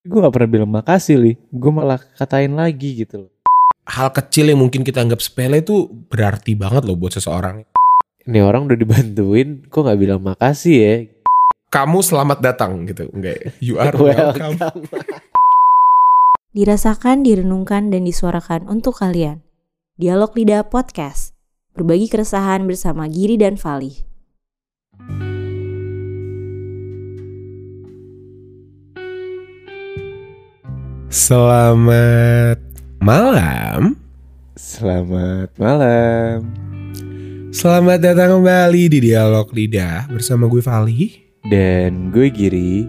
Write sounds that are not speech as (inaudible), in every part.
gue gak pernah bilang makasih li gue malah katain lagi gitu loh Hal kecil yang mungkin kita anggap sepele itu berarti banget loh buat seseorang. ini orang udah dibantuin kok nggak bilang makasih ya Kamu selamat datang gitu, enggak? You are welcome. Dirasakan, direnungkan, dan disuarakan untuk kalian. Dialog Lidah Podcast. Berbagi keresahan bersama Giri dan Fali. Selamat malam. selamat malam Selamat datang kembali di Dialog Lidah bersama gue Vali dan gue Giri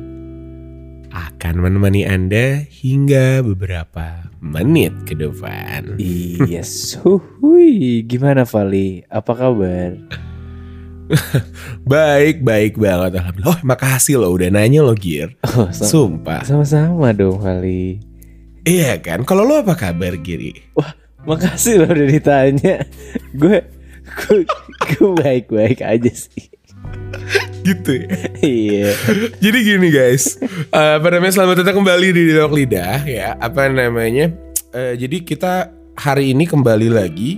akan menemani Anda hingga beberapa menit ke depan. yes Huhui. gimana Vali apa kabar (laughs) Baik, baik banget alhamdulillah. Oh, makasih loh udah nanya lo Gir. oh, sama- Sumpah. sama-sama dong Vali Iya kan? Kalau lo apa kabar Giri? makasih loh udah ditanya gue gue gue baik-baik aja sih Gitu ya. iya Jadi gini guys, Eh, apa namanya selamat datang kembali di Dialog Lidah ya. Apa namanya? eh, jadi kita hari ini kembali lagi.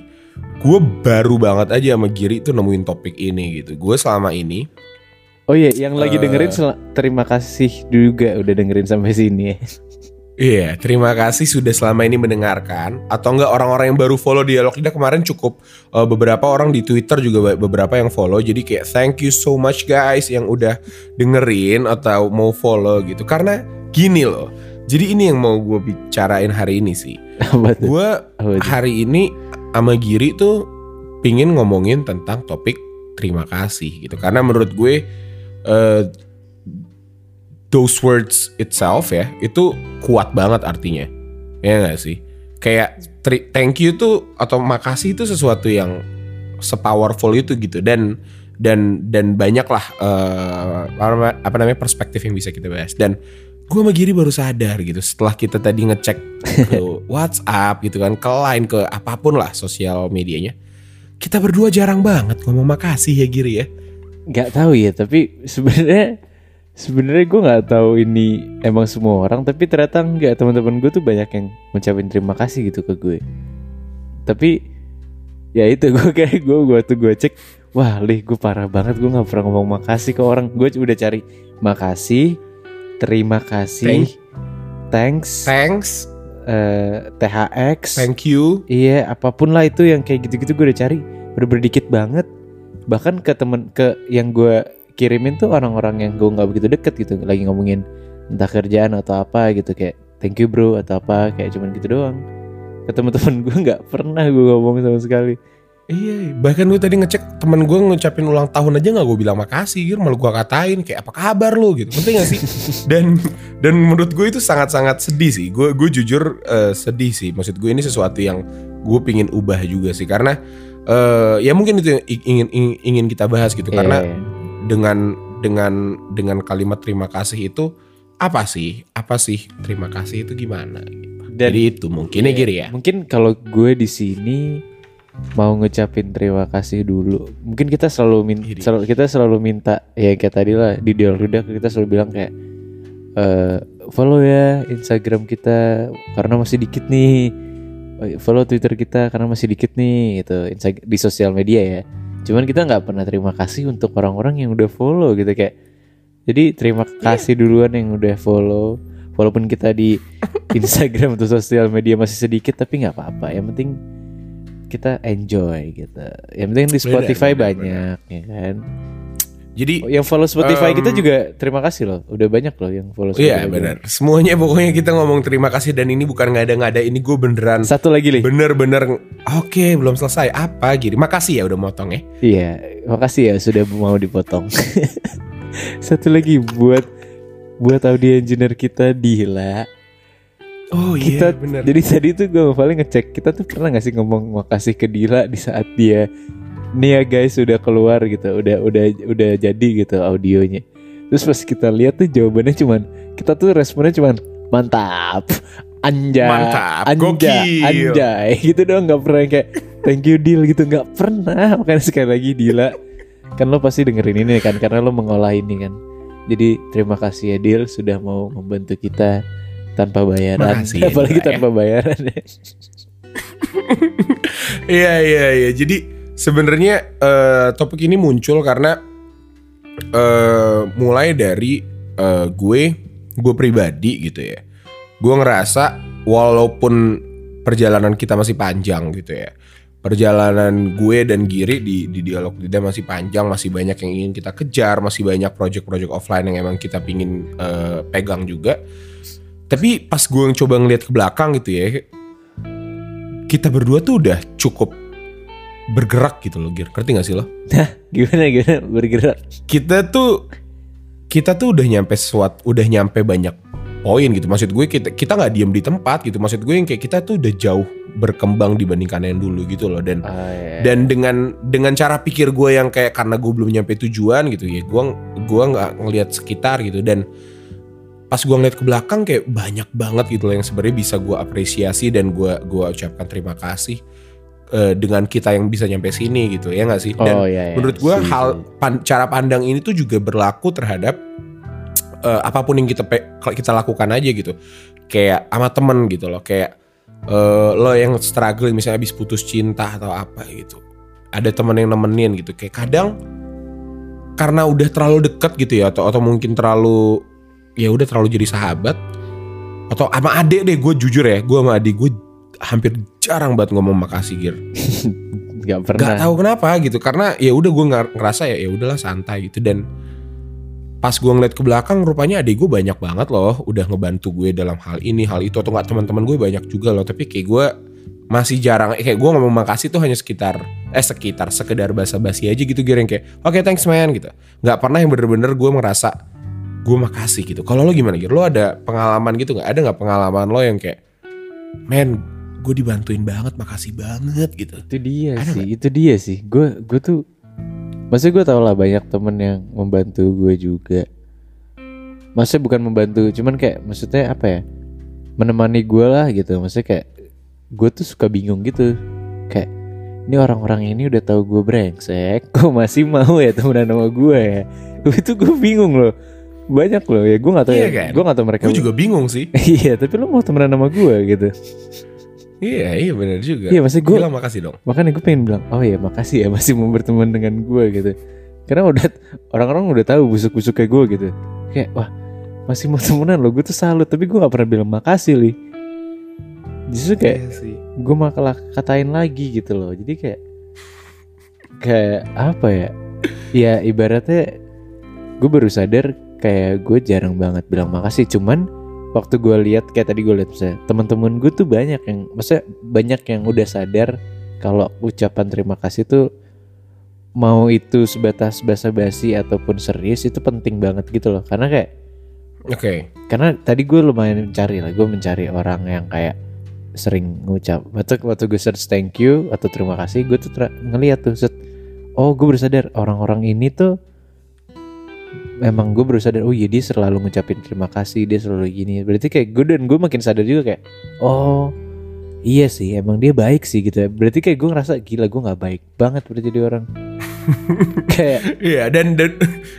Gue baru banget aja sama Giri tuh nemuin topik ini gitu. Gue selama ini oh iya yang lagi Eh. dengerin terima kasih juga udah dengerin sampai sini ya Iya, terima kasih sudah selama ini mendengarkan. Atau enggak orang-orang yang baru follow Dialog Lidah kemarin cukup eh, beberapa orang di Twitter juga be- beberapa yang follow. Jadi kayak thank you so much guys yang udah dengerin atau mau follow gitu. Karena gini loh. Jadi ini yang mau gue bicarain hari ini sih. Gue hari ini sama Giri tuh pingin ngomongin tentang topik terima kasih gitu. Karena menurut gue eh, those words itself ya itu kuat banget artinya. Ya gak sih? Kayak thank you tuh atau makasih itu sesuatu yang sepowerful itu gitu dan dan dan banyak lah eh, apa nama- apa namanya perspektif yang bisa kita bahas dan gue sama Giri baru sadar gitu setelah kita tadi ngecek ke (laughs) WhatsApp gitu kan ke Line ke apa pun lah sosial medianya kita berdua jarang banget ngomong makasih ya Giri ya nggak tahu ya tapi sebenarnya sebenarnya gue nggak tahu ini emang semua orang tapi ternyata nggak. Teman-teman gue tuh banyak yang ngucapin terima kasih gitu ke gue. Tapi ya itu (laughs) gue kayak gue gue tuh gue cek wah lih gue parah banget gue nggak pernah ngomong makasih ke orang. Gue udah cari makasih terima kasih thanks thanks. eh, THX thank you. Iya, apa pun lah itu yang kayak gitu-gitu gue udah cari, udah berdikit banget. Bahkan ke temen ke yang gue kirimin tuh orang-orang yang gue nggak begitu deket gitu, lagi ngomongin entah kerjaan atau apa gitu kayak thank you bro atau apa kayak cuman gitu doang. Ke teman-teman gue nggak pernah gue ngomong sama sekali. Iya, bahkan gue tadi ngecek temen gue ngucapin ulang tahun aja nggak gue bilang makasih, gitu. malah gue katain kayak apa kabar lo gitu, penting gak sih? (laughs) dan dan menurut gue itu sangat-sangat sedih sih. Gue gue jujur eh, sedih sih. Maksud gue ini sesuatu yang gue pingin ubah juga sih, karena eh, ya mungkin itu yang ingin ingin, ingin kita bahas gitu, karena Iya. Dengan dengan dengan kalimat terima kasih itu apa sih? Apa sih terima kasih itu gimana? Dan- Jadi itu mungkin ya Giri ya. Mungkin kalau gue di sini mau ngucapin terima kasih dulu. Mungkin kita selalu minta, Iri. kita selalu minta ya kayak tadi lah di dialog lidah kita selalu bilang kayak eh follow ya Instagram kita karena masih dikit nih. Follow Twitter kita karena masih dikit nih itu di sosial media ya. Cuman kita nggak pernah terima kasih untuk orang-orang yang udah follow gitu kayak. Jadi terima kasih duluan yang udah follow. Walaupun kita di (laughs) Instagram atau sosial media masih sedikit tapi nggak apa-apa. Yang penting kita enjoy gitu. Yang penting di Spotify benar, banyak ya kan. Jadi Oh, yang follow Spotify Um, kita juga terima kasih loh. Udah banyak loh yang follow Iya Spotify. benar. Semuanya pokoknya kita ngomong terima kasih dan ini bukan ngada-ngada. Ini gue beneran Satu lagi Li. bener-bener oke belum selesai apa Giri. Makasih ya udah motong ya. Iya, makasih ya sudah mau dipotong. (laughs) Satu lagi buat buat audio engineer kita Dila. Oh Kita iya bener. jadi tadi tuh gue paling ngecek kita tuh pernah gak sih ngomong makasih ke Dila di saat dia nih ya guys sudah keluar gitu, udah udah udah jadi gitu audionya. Terus pas kita lihat tuh jawabannya cuman kita tuh responnya cuman mantap, anja, Mantap, anja, gokil. anjay gitu doang nggak pernah kayak thank you deal gitu nggak pernah (laughs) makanya sekali lagi Dila kan lo pasti dengerin ini kan karena lo mengolah ini kan jadi terima kasih ya Dil sudah mau membantu kita tanpa bayaran Makasih ya apalagi ya. tanpa bayaran ya. (laughs) Iya iya iya. Jadi sebenarnya eh, topik ini muncul karena eh mulai dari eh, gue gue pribadi gitu ya. Gue ngerasa walaupun perjalanan kita masih panjang gitu ya. Perjalanan gue dan Giri di, di dialog lidah masih panjang, masih banyak yang ingin kita kejar, masih banyak project-project offline yang emang kita pingin eh, pegang juga. Tapi pas gue coba ngeliat ke belakang gitu ya, kita berdua tuh udah cukup bergerak gitu loh Gir. Ngerti gak sih lo? Nah, gimana gimana? Bergerak. Kita tuh kita tuh udah nyampe sesuatu udah nyampe banyak poin gitu. Maksud gue kita kita nggak diem di tempat gitu. Maksud gue yang kayak kita tuh udah jauh berkembang dibandingkan yang dulu gitu loh. Dan Ah, iya. dan dengan dengan cara pikir gue yang kayak karena gue belum nyampe tujuan gitu ya gue gua nggak ngelihat sekitar gitu. Dan pas gue ngeliat ke belakang kayak banyak banget gitu loh yang sebenarnya bisa gue apresiasi dan gue gua ucapkan terima kasih eh, dengan kita yang bisa nyampe sini gitu ya nggak sih? Dan oh iya, iya. menurut gue hal pan- cara pandang ini tuh juga berlaku terhadap eh, apa pun yang kita kita lakukan aja gitu. Kayak sama temen gitu loh kayak eh, lo yang struggling misalnya habis putus cinta atau apa gitu. Ada temen yang nemenin gitu kayak kadang karena udah terlalu deket gitu ya atau atau mungkin terlalu ya udah terlalu jadi sahabat atau sama adek deh gue jujur ya gue sama adik gue hampir jarang banget ngomong makasih Gir. (laughs) Nggak pernah. Gak tahu kenapa gitu karena ya udah gue ngerasa ya ya udahlah santai gitu. Dan pas gue ngeliat ke belakang rupanya adik gue banyak banget loh udah ngebantu gue dalam hal ini hal itu atau nggak teman-teman gue banyak juga loh. Tapi kayak gue masih jarang kayak gue ngomong makasih tuh hanya sekitar eh sekitar sekedar basa-basi aja gitu yang kayak oke thanks man gitu. Nggak pernah yang bener-bener gue merasa gue makasih gitu. Kalau lo gimana gitu lo ada pengalaman gitu nggak? Ada nggak pengalaman lo yang kayak man gue dibantuin banget makasih banget gitu. Itu dia Ada sih itu dia sih. Gue gue tuh maksudnya gue tau lah banyak temen yang membantu gue juga. Maksudnya bukan membantu cuman kayak maksudnya apa ya menemani gue lah gitu. Maksudnya kayak gue tuh suka bingung gitu. Kayak ini orang-orang ini udah tahu gue brengsek (laughs) kok masih mau ya temenan sama gue ya? (laughs) Itu gue bingung loh. Banyak loh ya gue nggak tahu Iya ya kan? gue nggak tahu mereka gue juga bingung sih. (laughs) Iya tapi lo mau temenan sama gue gitu Iya iya benar juga. iya maksudnya gue Bilang makasih dong. makanya gue pengen bilang oh ya makasih ya masih mau berteman dengan gue gitu. Karena udah orang-orang udah tahu busuk-busuk kayak gue gitu. Kayak wah masih mau temenan loh gue tuh salut. Tapi gue nggak pernah bilang makasih li. Justru kayak Iya gue malah katain lagi gitu loh. Jadi kayak kayak apa ya? Ya ibaratnya gue baru sadar kayak gue jarang banget bilang makasih. Cuman waktu gue lihat kayak tadi gue lihat misalnya teman-teman gue tuh banyak yang maksudnya banyak yang udah sadar kalau ucapan terima kasih tuh mau itu sebatas basa-basi ataupun serius itu penting banget gitu loh karena kayak Oke. karena tadi gue lumayan mencari lah gue mencari orang yang kayak sering ngucap waktu waktu gue search thank you atau terima kasih gue tuh ngeliat tuh set oh gue baru sadar orang-orang ini tuh memang gue baru sadar oh iya dia selalu ngucapin terima kasih dia selalu gini berarti kayak gue dan gue makin sadar juga kayak oh iya sih emang dia baik sih gitu ya berarti kayak gue ngerasa gila gue nggak baik banget berarti jadi orang (laughs) kayak Iya dan dan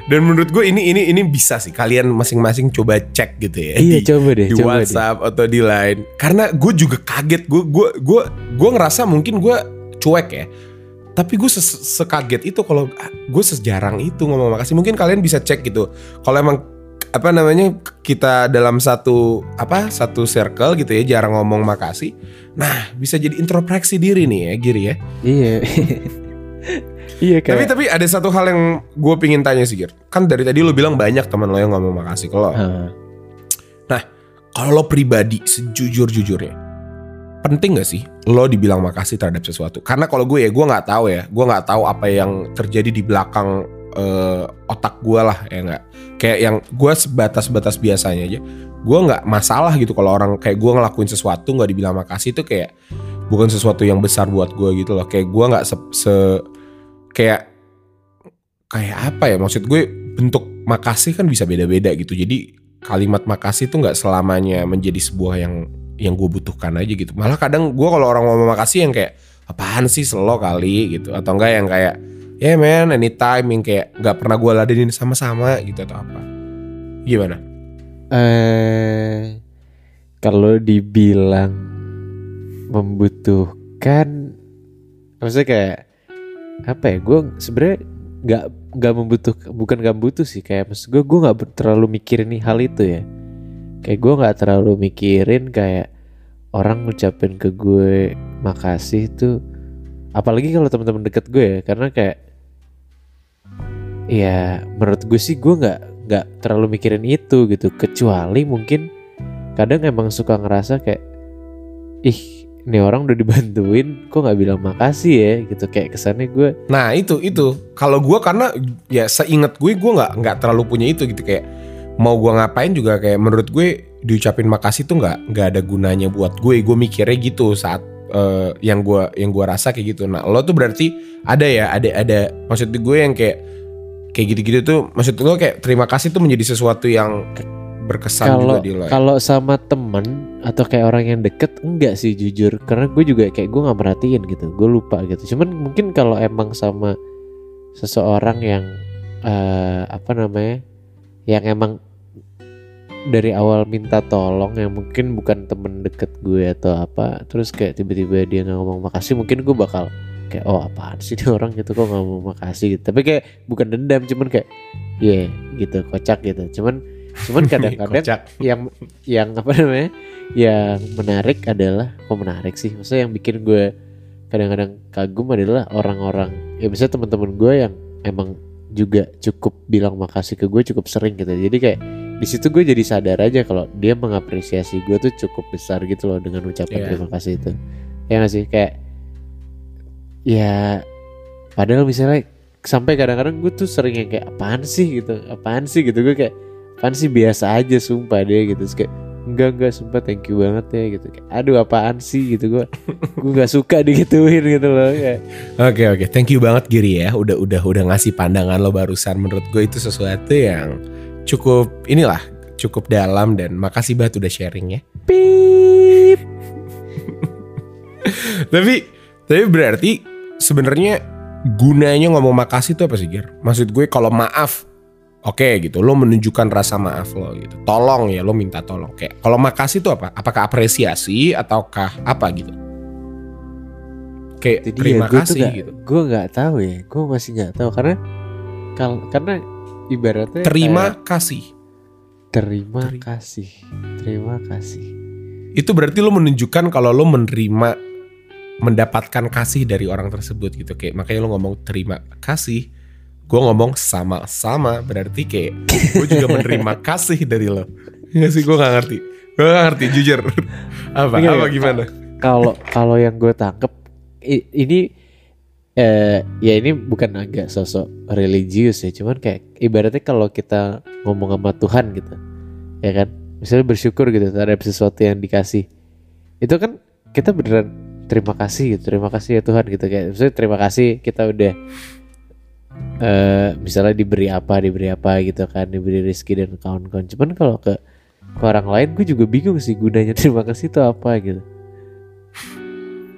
dan menurut gue ini ini ini bisa sih kalian masing-masing coba cek gitu ya. iya di, coba deh di coba deh WhatsApp atau di Line. Karena gue juga kaget gue gue gue gue ngerasa mungkin gue cuek ya. Tapi gue sekaget itu kalau gue sejarang itu ngomong makasih. Mungkin kalian bisa cek gitu. Kalau emang apa namanya kita dalam satu apa satu circle gitu ya jarang ngomong makasih. Nah bisa jadi introspeksi diri nih ya Giri ya. iya (laughs) iya kayak Tapi tapi ada satu hal yang gue pingin tanya sih Gir. Kan dari tadi lo bilang banyak teman lo yang ngomong makasih ke lo. Hah. Kalau lo pribadi sejujur-jujurnya, penting gak sih lo dibilang makasih terhadap sesuatu? Karena kalau gue ya gue nggak tahu ya, gue nggak tahu apa yang terjadi di belakang eh, otak gue lah ya nggak. Kayak yang gue sebatas-batas biasanya aja, gue nggak masalah gitu kalau orang kayak gue ngelakuin sesuatu nggak dibilang makasih itu kayak bukan sesuatu yang besar buat gue gitu loh. Kayak gue nggak se, se- kayak kayak apa ya maksud gue bentuk makasih kan bisa beda-beda gitu. Jadi kalimat makasih tuh nggak selamanya menjadi sebuah yang yang gue butuhkan aja gitu. Malah kadang gue kalau orang ngomong makasih yang kayak apaan sih selo kali gitu atau enggak yang kayak ya yeah, man anytime yang kayak nggak pernah gue ladenin sama-sama gitu atau apa. Gimana? eh kalau dibilang membutuhkan maksudnya kayak apa ya gue sebenarnya nggak nggak membutuh bukan nggak butuh sih kayak maksud gue gue nggak terlalu mikirin nih hal itu ya kayak gue nggak terlalu mikirin kayak orang ngucapin ke gue makasih tuh. Apalagi kalau teman-teman deket gue ya karena kayak ya menurut gue sih gue nggak nggak terlalu mikirin itu gitu. Kecuali mungkin kadang emang suka ngerasa kayak ih ini orang udah dibantuin kok nggak bilang makasih ya? Gitu kayak kesannya gue. Nah itu itu. Kalau gue karena ya seingat gue gue nggak nggak terlalu punya itu gitu. Kayak mau gue ngapain juga kayak menurut gue diucapin makasih tuh nggak nggak ada gunanya buat gue gue mikirnya gitu saat eh, yang gue yang gue rasa kayak gitu. Nah lo tuh berarti ada ya ada ada maksud gue yang kayak kayak gitu-gitu tuh maksud lo kayak terima kasih tuh menjadi sesuatu yang berkesan kalau juga di lo. ya? kalau sama temen atau kayak orang yang deket enggak sih jujur karena gue juga kayak gue nggak merhatiin gitu gue lupa gitu cuman mungkin kalau emang sama seseorang yang eh, apa namanya yang emang dari awal minta tolong yang mungkin bukan temen deket gue atau apa terus kayak tiba-tiba dia nggak ngomong makasih mungkin gue bakal kayak oh apaan sih ini orang gitu kok nggak mau makasih? Gitu. Tapi kayak bukan dendam cuman kayak iya gitu kocak gitu. Cuman cuman (laughs) kadang-kadang Kocak. yang yang apa namanya yang menarik adalah kok menarik sih? Maksudnya yang bikin gue kadang-kadang kagum adalah orang-orang ya misalnya teman-teman gue yang emang juga cukup bilang makasih ke gue cukup sering gitu. Jadi kayak di situ gue jadi sadar aja kalau dia mengapresiasi gue tuh cukup besar gitu loh dengan ucapan Iya. terima kasih itu. Ya nggak sih? Kayak ya padahal misalnya sampai kadang-kadang gue tuh sering yang kayak apaan sih? gitu. Apaan sih? gitu. Gue kayak apaan sih? Biasa aja sumpah deh gitu. Terus kayak enggak enggak sumpah thank you banget ya gitu. Aduh apaan sih? gitu. Gue gue nggak suka digituin gitu loh Oke oke, thank you banget Giri ya, udah udah udah ngasih pandangan lo barusan. Menurut gue itu sesuatu yang cukup inilah cukup dalam dan makasih banget udah sharing ya. pip. (laughs) Tapi tapi berarti sebenarnya gunanya ngomong makasih itu apa sih Gir? Maksud gue kalau maaf, oke gitu, lo menunjukkan rasa maaf lo gitu. Tolong ya, lo minta tolong. Kayak kalau makasih itu apa? Apakah apresiasi ataukah apa gitu? Kayak Jadi terima ya, gue tuh kasih gak, gitu. gue nggak tahu ya gue masih nggak tahu karena kal karena ibaratnya Terima kayak kasih. terima Teri- kasih terima kasih itu berarti lo menunjukkan kalau lo menerima mendapatkan kasih dari orang tersebut gitu kayak makanya lo ngomong terima kasih gue ngomong sama-sama berarti kayak gue juga menerima (laughs) kasih dari lo. Nggak sih gue nggak ngerti. Gue nggak ngerti jujur. (laughs) Apa Enggak, apa gimana? Kalau kalau yang gue tangkep ini eh ya ini bukan agak sosok religius ya cuman kayak ibaratnya kalau kita ngomong sama Tuhan gitu ya kan? Misalnya bersyukur gitu terhadap sesuatu yang dikasih. Itu kan kita beneran terima kasih gitu terima kasih ya Tuhan gitu kayak misalnya terima kasih kita udah eh misalnya diberi apa diberi apa gitu kan diberi rezeki dan kawan-kawan. Cuman kalau ke ke orang lain gue juga bingung sih gunanya (laughs) terima kasih itu apa gitu.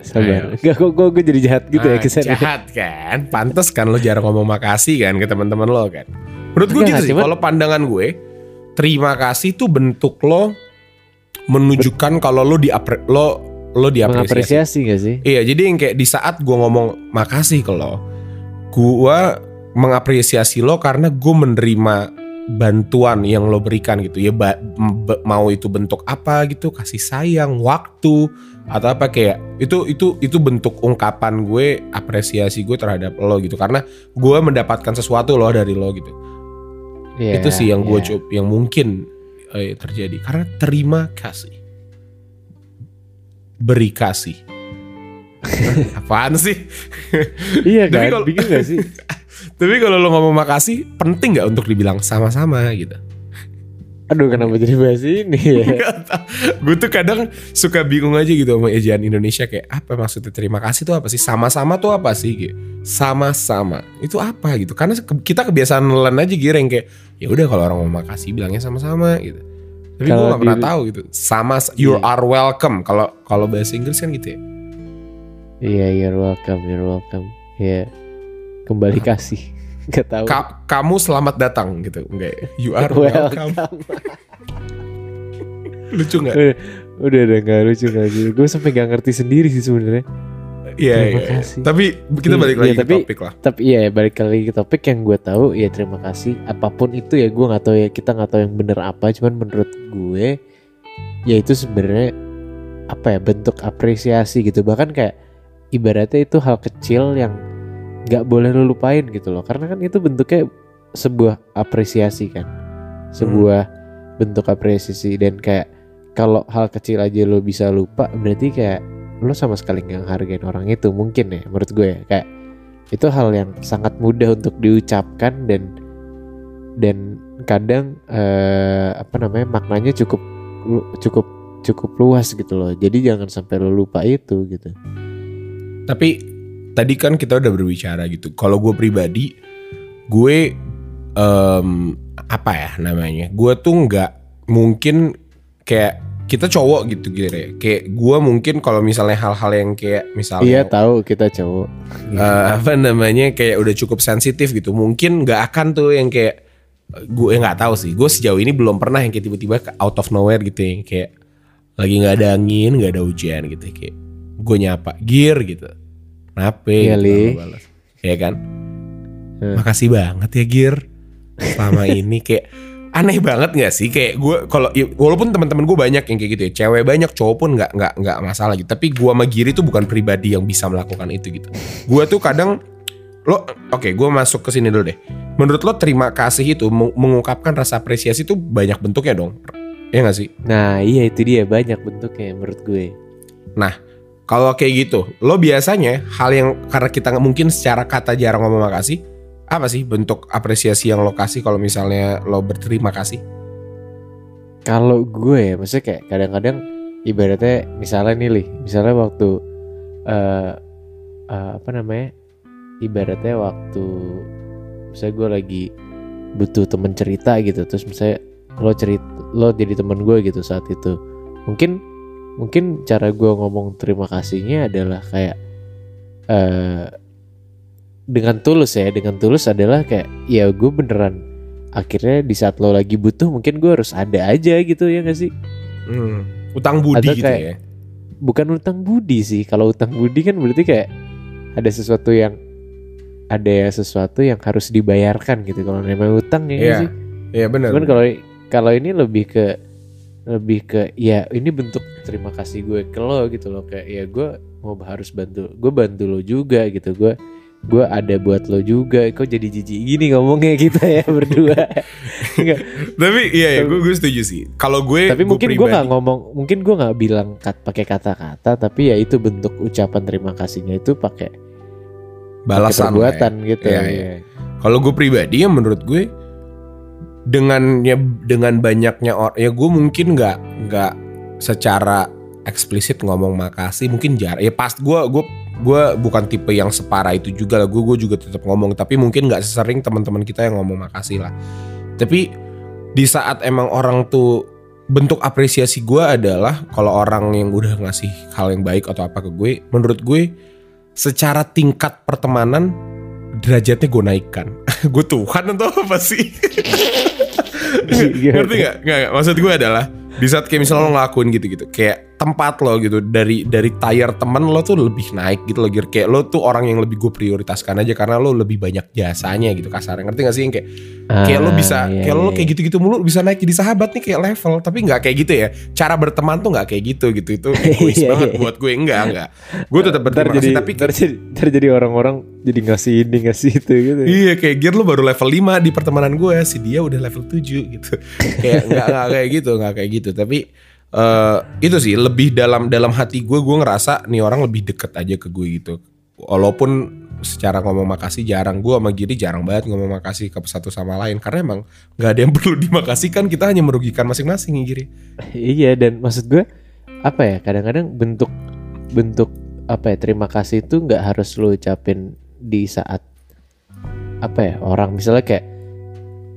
Sabar. Ayo. Gak kok gue, gue jadi jahat gitu ya Ah, kesannya jahat kan? Pantas kan lo jarang ngomong makasih kan ke teman-teman lo kan? Menurut gue gitu sih cuman- kalau pandangan gue terima kasih tuh bentuk lo menunjukkan kalau lo di lo lo diapresiasi. Gak sih? Iya, jadi yang kayak di saat gue ngomong makasih ke lo, gue mengapresiasi lo karena gue menerima bantuan yang lo berikan gitu ya, ba- mau itu bentuk apa gitu, kasih sayang, waktu atau apa kayak itu itu itu bentuk ungkapan gue apresiasi gue terhadap lo gitu. Karena gue mendapatkan sesuatu loh dari lo gitu. Iya, itu sih yang gue coba yang mungkin eh, terjadi. Karena terima kasih. Beri kasih (laughs) apaan sih? Iya Tapi kan? kalau- bingung gak sih? (laughs) Tapi kalau lo ngomong makasih penting nggak untuk dibilang sama-sama gitu? Aduh kenapa jadi bahas ini ya? (laughs) Gue tuh kadang suka bingung aja gitu sama ejaan Indonesia kayak apa maksudnya terima kasih tuh apa sih? Sama-sama tuh apa sih? Gitu. Sama-sama. Itu apa gitu? Karena kita kebiasaan nelen aja yang kayak ya udah kalau orang mau makasih bilangnya sama-sama gitu. Tapi gue gak pernah tahu gitu. Sama you Iya. are welcome. Kalau kalau bahasa Inggris kan gitu ya iya you're welcome you're welcome ya kembali kasih (laughs) Gak tahu Ka- kamu selamat datang gitu enggak you are welcome, (laughs) Lucu nggak? udah udah udah nggak lucu lucu gue sampai nggak ngerti sendiri sih sebenarnya Iya, Terima iya. iya. kasih. Tapi kita Iya, balik iya, lagi tapi- ke topik lah. tapi iya balik lagi ke topik yang gue tahu ya terima kasih apa pun itu ya gue nggak tahu ya kita nggak tahu yang bener apa cuman menurut gue ya itu sebenarnya apa ya bentuk apresiasi gitu bahkan kayak ibaratnya itu hal kecil yang nggak boleh lu lupain gitu loh. Karena kan itu bentuknya sebuah apresiasi kan. Sebuah bentuk apresiasi. Dan kayak kalau hal kecil aja lo bisa lupa berarti kayak lo sama sekali nggak hargain orang itu mungkin ya menurut gue ya. kayak itu hal yang sangat mudah untuk diucapkan dan dan kadang eh, apa namanya maknanya cukup cukup cukup luas gitu loh. Jadi jangan sampai lo lupa itu gitu Tapi tadi kan kita udah berbicara gitu. Kalau gue pribadi, gue em, apa ya namanya? Gue tuh nggak mungkin kayak kita cowok gitu gitu ya. Kayak gue mungkin kalau misalnya hal-hal yang kayak iya misalnya tahu kita cowok eh, apa namanya kayak udah cukup sensitif gitu. Mungkin nggak akan tuh yang kayak gue nggak tahu sih. Gue sejauh ini belum pernah yang kayak tiba-tiba out of nowhere gitu yang kayak lagi nggak ada angin, nggak ada hujan gitu kayak gue nyapa gear gitu. Kenapa? Iya, gitu, balas. Ya kan? Hmm. Makasih banget ya gear. Selama (laughs) ini kayak aneh banget nggak sih kayak gue kalau ya, walaupun teman-teman gue banyak yang kayak gitu ya cewek banyak cowok pun nggak nggak nggak masalah gitu tapi gue sama Giri tuh bukan pribadi yang bisa melakukan itu gitu gue tuh kadang lo oke gue masuk ke sini dulu deh menurut lo terima kasih itu meng- mengungkapkan rasa apresiasi itu banyak bentuknya dong ya nggak sih nah iya itu dia banyak bentuknya menurut gue kalau kayak gitu lo biasanya hal yang karena kita mungkin secara kata jarang ngomong makasih apa sih bentuk apresiasi yang lo kasih kalau misalnya lo berterima kasih Kalau gue ya, maksudnya kayak kadang-kadang ibaratnya misalnya nih Lih, misalnya waktu eh eh, apa namanya? Ibaratnya waktu misalnya gue lagi butuh temen cerita gitu, terus misalnya lo cerita lo jadi temen gue gitu saat itu. Mungkin mungkin cara gue ngomong terima kasihnya adalah kayak eh dengan tulus ya, dengan tulus adalah kayak ya gue beneran akhirnya di saat lo lagi butuh mungkin gue harus ada aja gitu ya gak sih? Hmm, utang budi Ada gitu kayak- ya? bukan utang budi sih kalau utang budi kan berarti kayak ada sesuatu yang ada ya sesuatu yang harus dibayarkan gitu kalau namanya utang ya Iya, sih? Iya benar cuman kalau kalau ini lebih ke lebih ke ya ini bentuk terima kasih gue ke lo gitu loh. Kayak ya gue mau harus bantu gue bantu lo juga gitu. Gue gue ada buat lo juga. Kok jadi jijik gini ngomongnya kita ya (laughs) berdua? Tapi iya ya gue gue setuju sih. Kalau gue tapi mungkin gue nggak ngomong mungkin gue nggak bilang kat, pakai kata-kata tapi ya itu bentuk ucapan terima kasihnya itu pakai balasan ya. perbuatan gitu. Iya, ya. iya. Kalau gue pribadi ya menurut gue dengannya dengan banyaknya orang ya gue mungkin nggak nggak secara eksplisit ngomong makasih mungkin jar ya pas gue gue gue bukan tipe yang separah itu juga lah. Gue gue juga tetap ngomong tapi mungkin nggak sesering teman-teman kita yang ngomong makasih lah. Tapi di saat emang orang tuh bentuk apresiasi gue adalah kalau orang yang udah ngasih hal yang baik atau apa ke gue menurut gue secara tingkat pertemanan derajatnya gue naikkan. (laughs) Gue Tuhan atau apa sih? (laughs) Ngerti nggak. maksud gue adalah di saat kayak misalnya lo ngelakuin gitu-gitu kayak tempat lo gitu dari dari tire temen lo tuh lebih naik gitu loh kayak lo tuh orang yang lebih gue prioritaskan aja karena lo lebih banyak jasanya gitu kasarnya. Ngerti gak sih yang kayak kayak lo Ah, bisa iya, kayak lo iya. kayak gitu-gitu mulu bisa naik jadi sahabat nih kayak level. Tapi nggak kayak gitu ya. Cara berteman tuh nggak kayak gitu gitu. Itu (laughs) egois Iya, banget iya. buat gue. Enggak enggak gue tetap berterima kasih tapi ntar jadi, ntar jadi orang-orang jadi ngasih ini ngasih itu gitu Iya kayak Gear lo baru level 5 di pertemanan gue. Si dia udah level 7 gitu. (laughs) Kayak nggak kayak gitu nggak kayak gitu. Tapi eh itu sih lebih dalam dalam hati gue Gue ngerasa nih orang lebih deket aja ke gue gitu. Walaupun secara ngomong makasih jarang Gue sama Giri jarang banget ngomong makasih ke satu sama lain. Karena emang nggak ada yang (laughs) perlu dimakasihkan Kita hanya merugikan masing-masing Giri. (laughs) Iya dan maksud gue apa ya kadang-kadang bentuk bentuk apa ya terima kasih itu nggak harus lo ucapin di saat apa ya orang. Misalnya kayak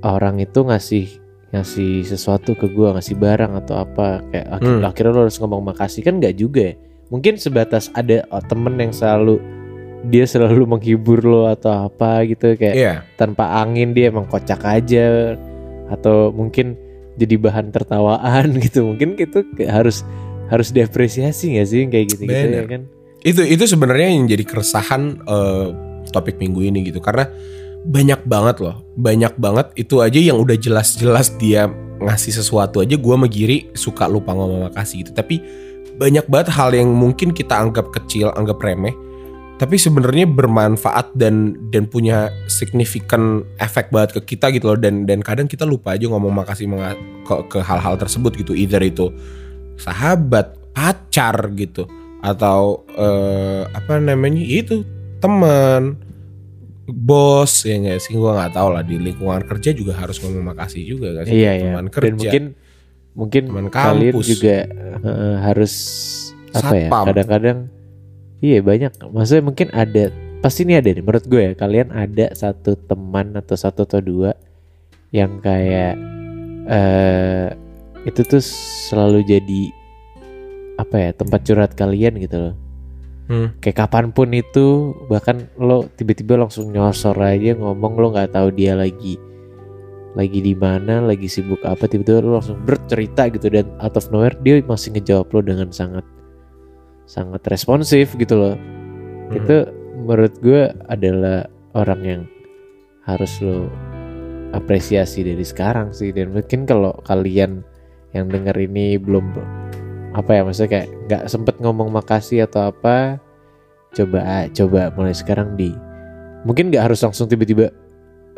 orang itu ngasih ngasih sesuatu ke gua ngasih barang atau apa kayak akhir- Hmm. akhirnya lo harus ngomong makasih. Kan nggak juga ya. Mungkin sebatas ada oh, temen yang selalu dia selalu menghibur lo atau apa gitu kayak Iya. tanpa angin dia emang kocak aja. Atau mungkin jadi bahan tertawaan (laughs) gitu. Mungkin itu harus harus diapresiasi nggak sih kayak gitu gitu ya Bener. kan? Itu itu sebenarnya yang jadi keresahan eh, topik minggu ini gitu. Karena banyak banget loh. Banyak banget itu aja yang udah jelas-jelas dia ngasih sesuatu aja gua sama Giri suka lupa ngomong makasih gitu. Tapi banyak banget hal yang mungkin kita anggap kecil anggap remeh tapi sebenarnya bermanfaat dan dan punya signifikan efek banget ke kita gitu loh. Dan dan kadang kita lupa aja ngomong makasih ke, ke hal-hal tersebut gitu. Either itu sahabat pacar gitu atau eh, apa namanya itu teman bos ya nggak sih? Gua nggak tahu lah di lingkungan kerja juga harus ngomong makasih juga kan sih? Iya ya teman dan kerja. mungkin mungkin Teman kalian kampus. juga eh, harus apa ya kadang-kadang iya banyak. Maksudnya mungkin ada pasti ini ada nih menurut gue ya kalian ada satu teman atau satu atau dua yang kayak eh itu tuh selalu jadi apa ya tempat curhat kalian gitu loh Hmm. kayak kapan pun itu bahkan lo tiba-tiba langsung nyosor aja ngomong lo nggak tahu dia lagi lagi di mana lagi sibuk apa tiba-tiba lo langsung bercerita gitu dan out of nowhere dia masih ngejawab lo dengan sangat sangat responsif gitu loh Hmm. itu menurut gue adalah orang yang harus lo apresiasi dari sekarang sih dan mungkin kalau kalian yang denger ini belum apa ya maksudnya kayak nggak sempet ngomong makasih atau apa coba coba mulai sekarang di mungkin nggak harus langsung tiba-tiba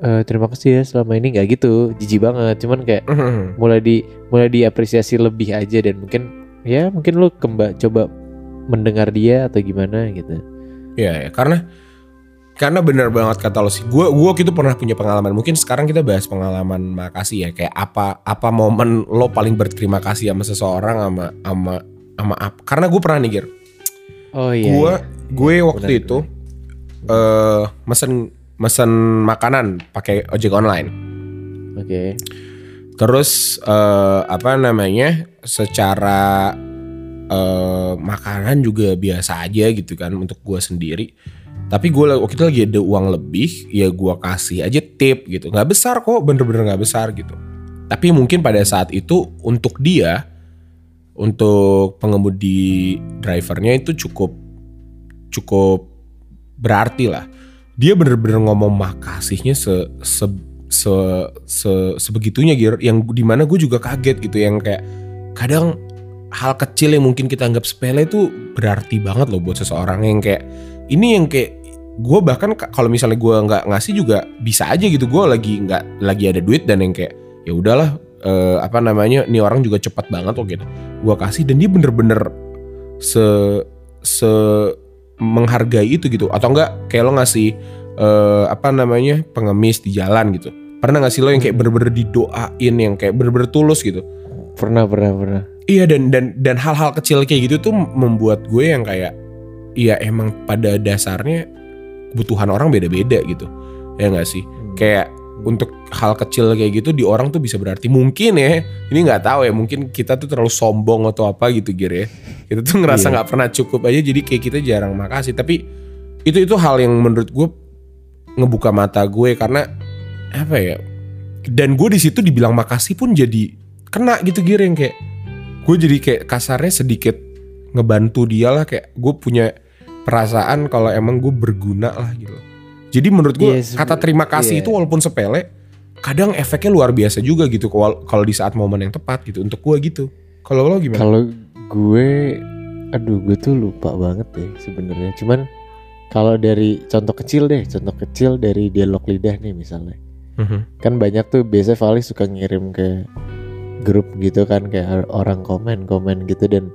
"Eh, terima kasih ya selama ini nggak gitu jijik banget. Cuman kayak (laughs) mulai di mulai diapresiasi lebih aja dan mungkin ya mungkin lu kembali coba mendengar dia atau gimana gitu. Iya ya, karena karena benar banget kata lo sih. Gue gua waktu itu pernah punya pengalaman. Mungkin sekarang kita bahas pengalaman makasih ya. Kayak apa apa momen lo paling berterima kasih sama seseorang sama sama sama apa? Karena gue pernah nih Gir. oh iya gue iya. gue waktu Benar, itu eh mesen mesen makanan pakai ojek online. oke Terus eh, apa namanya? Secara eh, makanan juga biasa aja gitu kan untuk gue sendiri. Tapi gue waktu itu lagi ada uang lebih, ya gue kasih aja tip gitu. Nggak besar kok, bener-bener nggak besar gitu. Tapi mungkin pada saat itu untuk dia, untuk pengemudi drivernya itu cukup cukup berarti lah. Dia bener-bener ngomong makasihnya se, se, se, se- sebegitunya gitu. Yang di mana gue juga kaget gitu, yang kayak kadang hal kecil yang mungkin kita anggap sepele itu berarti banget loh buat seseorang yang kayak ini yang kayak gue bahkan ka- kalau misalnya gue nggak ngasih juga bisa aja gitu. Gue lagi nggak lagi ada duit dan yang kayak ya udahlah eh, apa namanya ini orang juga cepat banget kok gitu. Gue kasih dan dia bener-bener se se menghargai itu gitu. Atau enggak kayak lo ngasih eh, apa namanya pengemis di jalan gitu. Pernah nggak sih lo yang kayak bener-bener didoain yang kayak bener-bener tulus gitu? Pernah pernah pernah. Iya dan dan dan hal-hal kecil kayak gitu tuh membuat gue yang kayak iya emang pada dasarnya kebutuhan orang beda-beda gitu. Ya nggak sih? Kayak untuk hal kecil kayak gitu di orang tuh bisa berarti mungkin ya ini nggak tahu ya mungkin kita tuh terlalu sombong atau apa gitu Gir ya kita tuh ngerasa Iya. nggak pernah cukup aja jadi kayak kita jarang makasih tapi itu itu hal yang menurut gue ngebuka mata gue karena apa ya dan gue di situ dibilang makasih pun jadi kena gitu Gir yang kayak gue jadi kayak kasarnya sedikit ngebantu dia lah kayak gue punya perasaan kalau emang gue berguna lah gitu. Jadi menurut gue sebe- kata terima kasih iya. itu walaupun sepele, kadang efeknya luar biasa juga gitu kalau di saat momen yang tepat gitu untuk gue gitu. Kalau lo gimana? Kalau gue, aduh gue tuh lupa banget deh sebenarnya. Cuman kalau dari contoh kecil deh, contoh kecil dari dialog lidah nih misalnya. Mhm. Kan banyak tuh biasa Vali suka ngirim ke grup gitu kan kayak orang komen komen gitu dan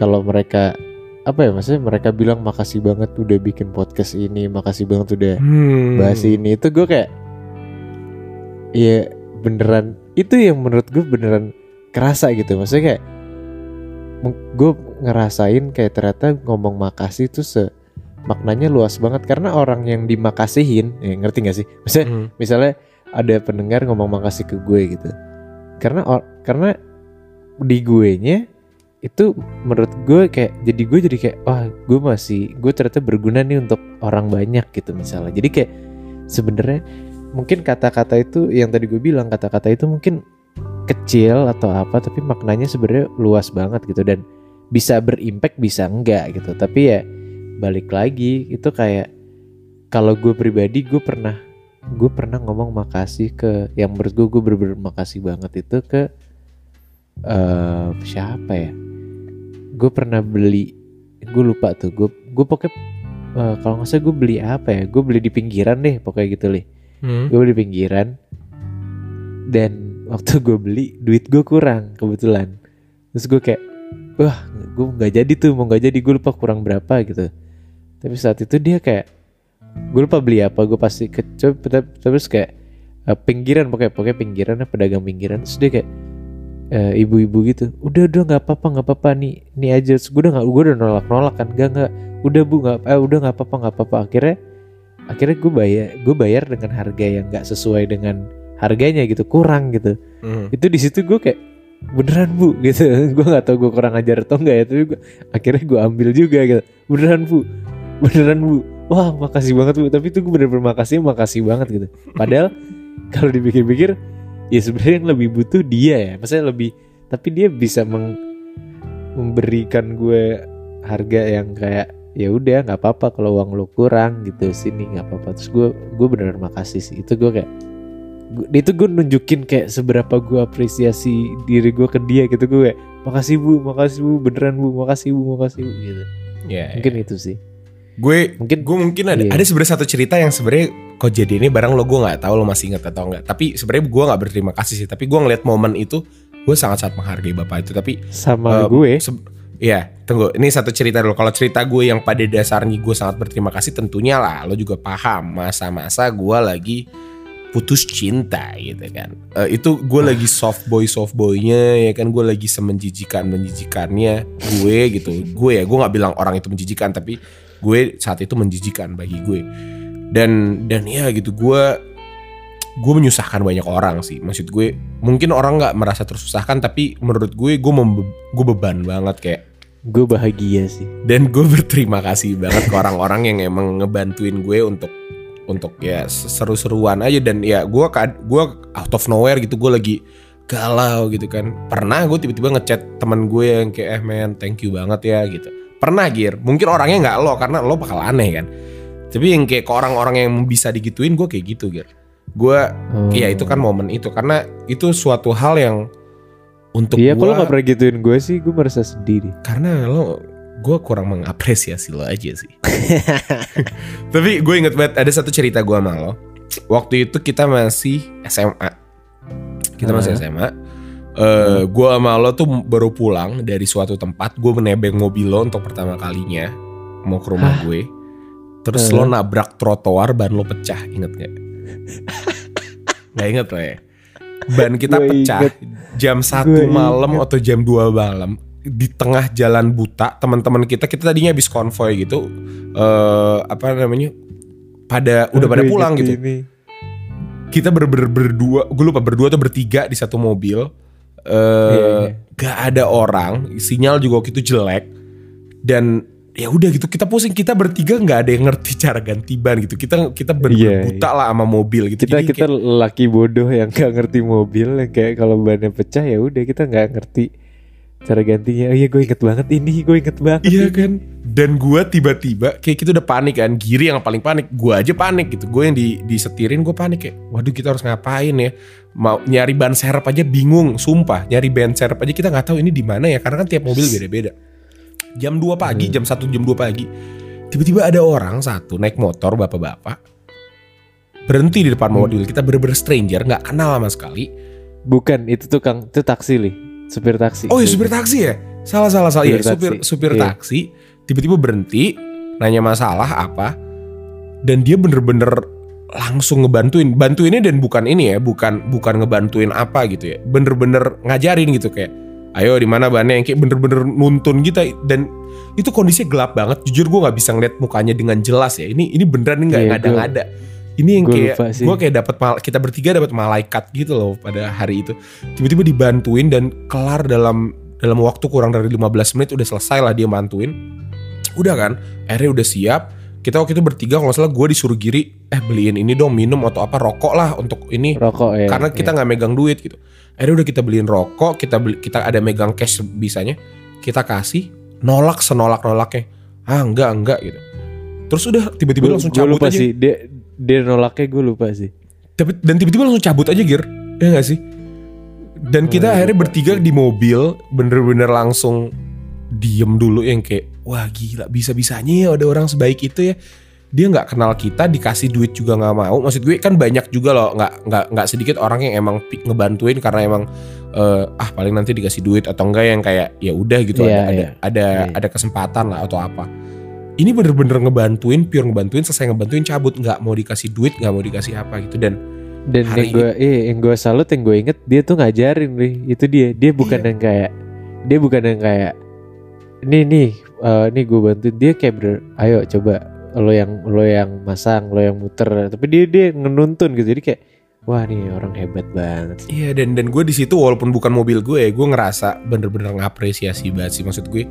kalau mereka apa ya maksudnya mereka bilang makasih banget udah bikin podcast ini, makasih banget udah Hmm. bahas ini. Itu gue kayak Iya beneran itu yang menurut gue beneran kerasa gitu. Maksudnya kayak gue ngerasain kayak ternyata ngomong makasih tuh se maknanya luas banget. Karena orang yang dimakasihin ya ngerti gak sih? Maksudnya Mhm. misalnya ada pendengar ngomong makasih ke gue gitu. Karena or- karena di gue nya itu menurut gue kayak jadi gue jadi kayak wah gue masih gue ternyata berguna nih untuk orang banyak gitu misalnya. Jadi kayak sebenarnya mungkin kata-kata itu yang tadi gue bilang kata-kata itu mungkin kecil atau apa tapi maknanya sebenarnya luas banget gitu dan bisa berimpact bisa enggak gitu. Tapi ya balik lagi itu kayak kalau gue pribadi gue pernah gue pernah ngomong makasih ke yang menurut gue gue bener-bener makasih banget itu ke eh siapa ya gue pernah beli gue lupa tuh gue gue pokoknya eh, kalau nggak salah gue beli apa ya? Gue beli di pinggiran deh pokoknya gitu lih Hmm. gue beli di pinggiran dan waktu (laughs) gue beli duit gue kurang kebetulan. Terus gue kayak wah gue nggak jadi tuh mau nggak jadi gue lupa kurang berapa gitu. Tapi saat itu dia kayak gue lupa beli apa gue pasti ke coba terus kayak eh, pinggiran pokoknya pokoknya pinggiran pedagang pinggiran terus dia kayak eh, ibu-ibu gitu udah udah nggak apa-apa nggak apa-apa nih nih aja. Terus gue udah nggak gue udah nolak nolak kan nggak nggak udah bu nggak eh, udah nggak apa-apa nggak apa-apa. Akhirnya akhirnya gue bayar gue bayar dengan harga yang nggak sesuai dengan harganya gitu kurang gitu. Hmm. itu di situ gue kayak beneran bu? (laughs) Gitu. Gue nggak tahu gue kurang ajar atau enggak ya tapi gue akhirnya gue ambil juga gitu. Beneran bu? Beneran bu? Wah makasih banget bu. Tapi itu gue bener-bener makasih makasih banget gitu. Padahal (laughs) kalau dipikir-pikir ya sebenarnya yang lebih butuh dia ya. Maksudnya lebih tapi dia bisa meng- memberikan gue harga yang kayak ya udah nggak apa-apa kalau uang lu kurang gitu sini nggak apa-apa. Terus gue gue beneran makasih sih. Itu gue kayak gua- itu gue nunjukin kayak seberapa gue apresiasi diri gue ke dia gitu. Gue kayak makasih bu makasih bu beneran bu makasih bu makasih bu gitu. Ya, mungkin itu sih gue mungkin gue mungkin ada Iya. ada sebenarnya satu cerita yang sebenarnya kok jadi ini barang lo gue nggak tahu lo masih inget atau enggak tapi sebenarnya gue nggak berterima kasih sih tapi gue ngeliat momen itu gue sangat sangat menghargai bapak itu tapi sama Um, gue Iya, tunggu. Ini satu cerita dulu. Kalau cerita gue yang pada dasarnya gue sangat berterima kasih, tentunya lah lo juga paham masa-masa gue lagi putus cinta gitu kan. Eh, itu gue lagi soft boy soft boynya ya kan gue lagi semenjijikan menjijikannya gue gitu. Gue ya gue nggak bilang orang itu menjijikan tapi gue saat itu menjijikan bagi gue. Dan dan ya gitu gue gue menyusahkan banyak orang sih. Maksud gue mungkin orang nggak merasa tersusahkan tapi menurut gue gue membe- gue beban banget kayak gue bahagia sih dan gue berterima kasih banget ke orang-orang yang emang ngebantuin gue untuk untuk ya seru-seruan aja dan ya gue gue out of nowhere gitu gue lagi galau gitu kan pernah gue tiba-tiba ngechat teman gue yang kayak eh man thank you banget ya gitu pernah gir mungkin orangnya nggak lo karena lo bakal aneh kan tapi yang kayak ke orang-orang yang bisa digituin gue kayak gitu gir gue Oh. Iya itu kan momen itu karena itu suatu hal yang untuk Iya, kalau nggak pernah gituin gue sih, gue merasa sedih deh. karena lo gue kurang mengapresiasi lo aja sih. (laughs) Tapi gue inget banget ada satu cerita gue sama lo. Waktu itu kita masih SMA. Kita masih. SMA. Eh gue sama lo tuh baru pulang dari suatu tempat. Gue menebeng mobil lo untuk pertama kalinya mau ke rumah gue. Terus lo Ah. nabrak trotoar ban lo pecah, inget gak? Gak inget lo ya? Ban kita Gue pecah inget. jam 1 Gue malam inget. atau jam 2 malam di tengah jalan buta teman-teman kita kita tadinya habis konvoy gitu eh apa namanya pada udah pada pulang gitu ini. kita ber, ber- berdua gue lupa berdua atau bertiga di satu mobil eh Iya, iya. gak ada orang sinyal juga waktu itu jelek dan ya udah gitu kita pusing kita bertiga nggak ada yang ngerti (laughs) cara ganti ban gitu. Kita kita bener-bener Iya, buta lah sama mobil gitu. Kita Jadi kita kayak- laki bodoh yang gak ngerti mobil, yang kayak kalau bannya pecah ya udah kita nggak ngerti cara gantinya. Oh iya, gue inget banget ini, gue inget banget. Iya kan? Dan gue tiba-tiba Kayak kita udah panik kan Giri yang paling panik Gue aja panik gitu. Gue yang di, disetirin gue panik kayak Waduh kita harus ngapain ya? Mau nyari ban serep aja bingung Sumpah. Nyari ban serep aja kita nggak tahu ini di mana ya Karena kan tiap mobil beda-beda. Jam 2 pagi Jam 1 jam 2 pagi Tiba-tiba ada orang satu Naik motor bapak-bapak Berhenti di depan Hmm. mobil Kita bener-bener stranger nggak kenal sama sekali. Bukan, itu tukang, itu taksi li, supir taksi. Oh ya supir taksi ya? Salah salah salah. Ya Supir supir taksi. supir Iya. taksi tiba-tiba berhenti nanya masalah apa dan dia bener-bener langsung ngebantuin. Bantuinnya dan bukan ini ya bukan bukan ngebantuin apa gitu ya. Bener-bener ngajarin gitu kayak ayo di mana bannya yang kayak bener-bener nuntun gitu. Dan itu kondisinya gelap banget. Jujur gue nggak bisa ngeliat mukanya dengan jelas ya. Ini ini beneran nggak Iya, ngada-ngada ini yang gua kayak gue kayak dapat kita bertiga dapat malaikat gitu loh pada hari itu. Tiba-tiba dibantuin dan kelar dalam dalam waktu kurang dari 15 menit udah selesai lah dia bantuin. Udah kan akhirnya udah siap. Kita waktu itu bertiga kalau salah gue disuruh giri eh beliin ini dong minum atau apa rokok lah untuk ini. Rokok ya. karena kita nggak megang duit gitu. Akhirnya udah kita beliin rokok kita beli kita ada megang cash bisanya. Kita kasih nolak senolak nolaknya ah enggak enggak gitu. Terus udah tiba-tiba langsung cabut lupa aja. sih dia dia nolaknya gue lupa sih. Tapi- dan tiba-tiba langsung cabut aja Gir. Ya gak sih? Dan kita Oh, iya, akhirnya lupa bertiga di mobil bener-bener langsung diem dulu yang kayak wah gila bisa-bisanya ya ada orang sebaik itu ya. Dia nggak kenal kita dikasih duit juga nggak mau. Maksud gue kan banyak juga loh nggak nggak nggak sedikit orang yang emang ngebantuin karena emang eh, ah paling nanti dikasih duit atau enggak yang kayak ya udah gitu. Iya, ada, iya. ada ada Iya. ada kesempatan lah atau apa ini bener-bener ngebantuin pure ngebantuin selesai ngebantuin cabut. Nggak mau dikasih duit nggak mau dikasih apa gitu. Dan dan yang gue eh yang gue salut yang gue inget dia tuh ngajarin nih itu dia. Dia bukan Iya. yang kayak dia bukan yang kayak nih nih eh, nih gue bantuin. Dia kayak ber ayo coba lo yang lo yang masang lo yang muter. Tapi dia dia ngenuntun gitu. Jadi kayak wah nih orang hebat banget. Iya dan dan gue di situ walaupun bukan mobil gue, gue ngerasa bener-bener ngapresiasi banget sih maksud gue.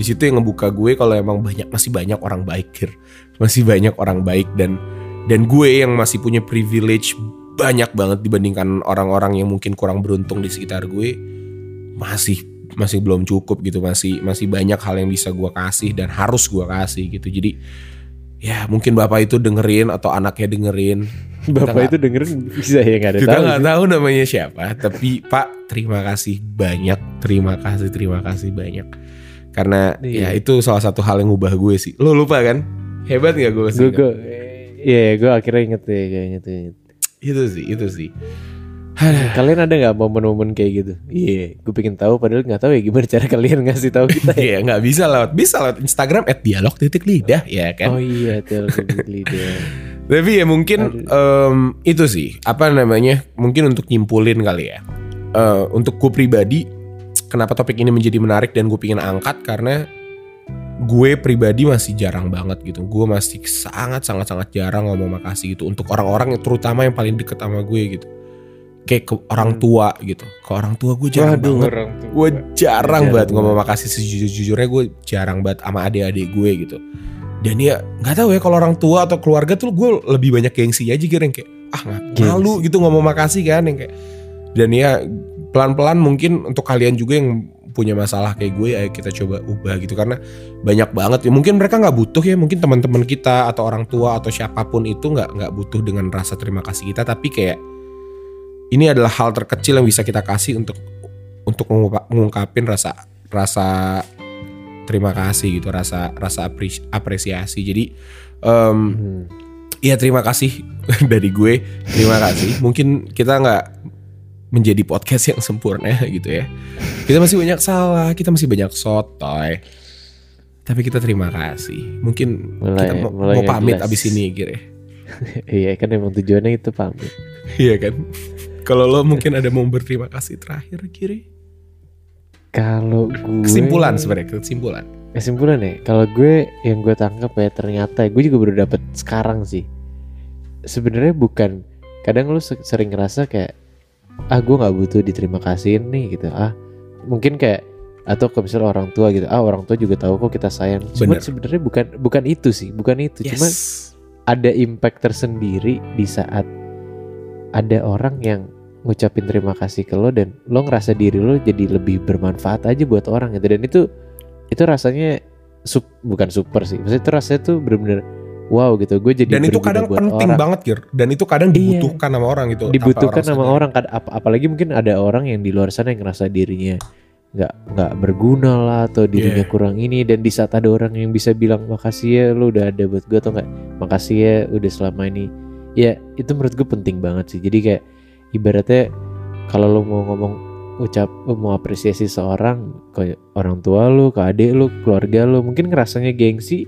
Di situ yang ngebuka gue kalau emang banyak masih banyak orang baik, Kir. masih banyak orang baik dan dan gue yang masih punya privilege banyak banget dibandingkan orang-orang yang mungkin kurang beruntung di sekitar gue masih masih belum cukup gitu. Masih masih banyak hal yang bisa gue kasih dan harus gue kasih gitu. Jadi ya mungkin bapak itu dengerin atau anaknya dengerin. (laughs) Bapak nggak- itu dengerin bisa ya nggak ada kita nggak tahu namanya siapa, tapi Pak terima kasih banyak, terima kasih, terima kasih banyak. Karena Iya. ya itu salah satu hal yang ngubah gue sih. Lo lupa kan? Hebat gak gue sih? gue gue iya gue akhirnya inget ya kayaknya tuh inget. Itu sih, itu sih. (sighs) kalian ada nggak momen-momen kayak gitu iya gue pengen tahu padahal nggak tahu ya gimana cara kalian ngasih tahu kita ya (laughs) Iya nggak bisa lewat, bisa lewat Instagram dialog titik lidah ya kan. oh iya tel lidah (laughs) Tapi ya mungkin em, itu sih apa namanya? Mungkin untuk nyimpulin kali ya. Eh, untuk gue pribadi, kenapa topik ini menjadi menarik dan gue pingin angkat karena gue pribadi masih jarang banget gitu. Gue masih sangat sangat sangat jarang ngomong makasih gitu untuk orang-orang yang terutama yang paling deket sama gue gitu. Kayak ke orang tua gitu. Ke orang tua gue jarang banget. orang tuh Gue jarang Jarang banget ngomong banget. makasih sejujur-jujurnya gue jarang banget sama adik-adik gue gitu. Dan ya nggak tahu ya kalau orang tua atau keluarga tuh gue lebih banyak gengsi aja gitu yang kayak ah malu gitu ngomong makasih kan yang kayak dan ya pelan-pelan mungkin untuk kalian juga yang punya masalah kayak gue ayo kita coba ubah gitu. Karena banyak banget ya. Mungkin mereka nggak butuh ya. Mungkin teman-teman kita atau orang tua atau siapa pun itu nggak nggak butuh dengan rasa terima kasih kita. Tapi kayak ini adalah hal terkecil yang bisa kita kasih untuk untuk mengungkapin rasa rasa terima kasih gitu. Rasa rasa apres- apresiasi. Jadi Hmm. Iya terima kasih (laughs) dari gue. Terima kasih. Mungkin kita nggak menjadi podcast yang sempurna (laughs) gitu ya. Kita masih banyak salah kita masih banyak sotoy. Tapi kita terima kasih. Mungkin Mulai- kita mau, mulai mau pamit jelas. abis ini gitu ya. (laughs) Iya kan emang tujuannya itu pamit. (laughs) Iya kan? Kalau lo mungkin ada mau berterima kasih terakhir kiri kalau gue kesimpulan sebenarnya kesimpulan. Kesimpulan ya kalau gue yang gue tangkap ya ternyata gue juga baru dapet sekarang sih. Sebenarnya bukan kadang se- sering ngerasa kayak ah gue nggak butuh diterima kasih nih gitu. Ah mungkin kayak atau ke misalnya orang tua gitu. Ah orang tua juga tahu kok kita sayang. Cuma Bener. sebenarnya bukan bukan itu sih bukan itu. Cuma yes. ada impact tersendiri di saat ada orang yang ngucapin terima kasih ke lo dan lo ngerasa diri lo jadi lebih bermanfaat aja buat orang gitu. Dan itu itu rasanya sup, bukan super sih. Maksudnya itu rasanya tuh bener-bener wow gitu gue jadi dan itu kadang buat penting orang. banget Gir dan itu kadang Iya. dibutuhkan sama orang gitu dibutuhkan sama sadar. orang Kad- ap- apalagi mungkin ada orang yang di luar sana yang ngerasa dirinya nggak nggak berguna lah atau dirinya Iya. kurang ini dan di saat ada orang yang bisa bilang makasih ya lu udah ada buat gue atau enggak makasih ya udah selama ini ya itu menurut gue penting banget sih jadi kayak ibaratnya kalau lu mau ngomong ucap mau apresiasi seorang ke orang tua lu ke adik lu keluarga lu mungkin ngerasanya gengsi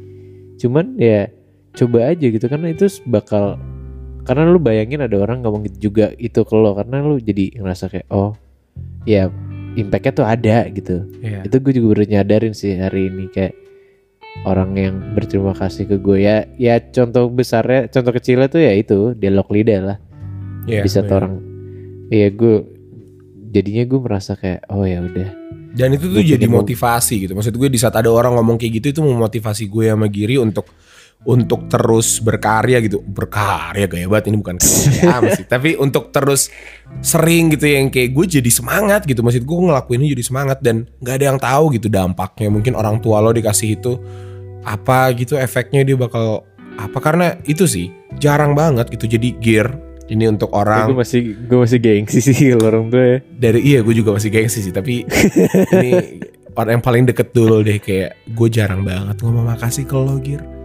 cuman ya coba aja gitu karena itu bakal karena lu bayangin ada orang ngomong gitu juga itu ke lo karena lu jadi ngerasa kayak oh ya impactnya tuh ada gitu Iya. itu gue juga baru nyadarin sih hari ini kayak orang yang berterima kasih ke gue ya ya contoh besarnya contoh kecilnya tuh ya itu dialog lidah lah Iya, di saat bener. orang iya gue jadinya gue merasa kayak oh ya udah Dan itu tuh Gue jadi motivasi gitu. Maksud gue di saat ada orang ngomong kayak gitu itu memotivasi gue sama Giri untuk untuk terus berkarya gitu. Berkarya gaya banget. Ini bukan karya amat sih. (laughs) Tapi untuk terus sering gitu yang kayak gue jadi semangat gitu. Maksud gue ngelakuin ini jadi semangat dan nggak ada yang tahu gitu dampaknya. Mungkin orang tua lo dikasih itu apa gitu efeknya dia bakal apa. Karena itu sih jarang banget gitu. Jadi gear ini untuk gue orang masih gue masih gengsi sih (laughs) orang tua ya. Dari iya gue juga masih gengsi sih. Tapi (laughs) ini orang yang paling deket dulu deh. Kayak gue jarang banget ngomong makasih ke lo gear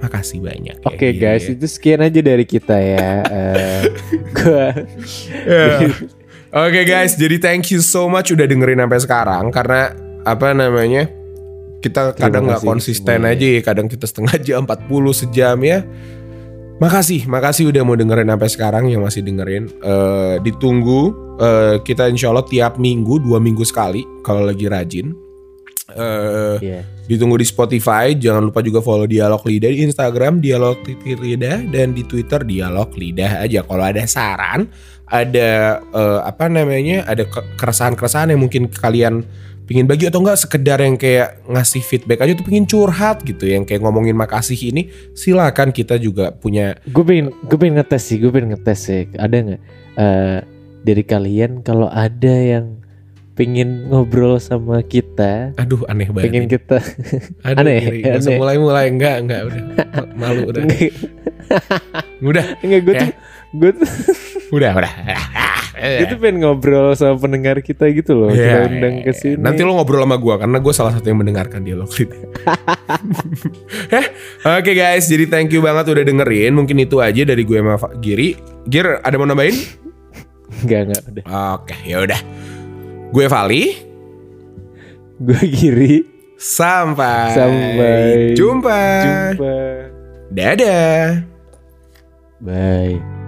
makasih banyak ya, oke Gir, guys ya. itu sekian aja dari kita ya (laughs) gue Ya. Oke guys, jadi thank you so much udah dengerin sampai sekarang karena apa namanya? Kita Terima kadang nggak konsisten semuanya. aja ya, kadang kita setengah jam, 40 sejam ya. Makasih, makasih udah mau dengerin sampai sekarang yang masih dengerin. Eh, ditunggu eh, kita insya Allah tiap minggu dua minggu sekali kalau lagi rajin. Eh, Iya. Ditunggu di Spotify. Jangan lupa juga follow Dialog Lidah di Instagram Dialog Titik Lidah dan di Twitter Dialog Lidah aja. Kalau ada saran, ada eh, apa namanya, ada ke- keresahan-keresahan yang mungkin kalian pingin bagi atau enggak sekedar yang kayak ngasih feedback aja tuh pingin curhat gitu yang kayak ngomongin makasih ini silakan kita juga punya gue pengen gue pengen ngetes sih gue pengen ngetes sih ada nggak eh, dari kalian kalau ada yang pengen ngobrol sama kita aduh aneh banget pengen ini. kita (laughs) aduh, aneh, usah aneh. mulai-mulai enggak enggak udah (laughs) malu udah udah enggak gue Ya. tuh gue tuh (laughs) udah udah gue tuh pengen ngobrol sama pendengar kita gitu loh Iya, kita undang iya, ke iya. sini Nanti lo ngobrol sama gua karena gue salah satu yang mendengarkan dialog ini. Heh, Oke guys, jadi thank you banget udah dengerin. Mungkin itu aja dari gue sama Giri. Gir, ada mau nambahin? enggak enggak udah Oke, ya udah. Gue Vali. gue kiri Sampai, Sampai jumpa. jumpa Dadah. bye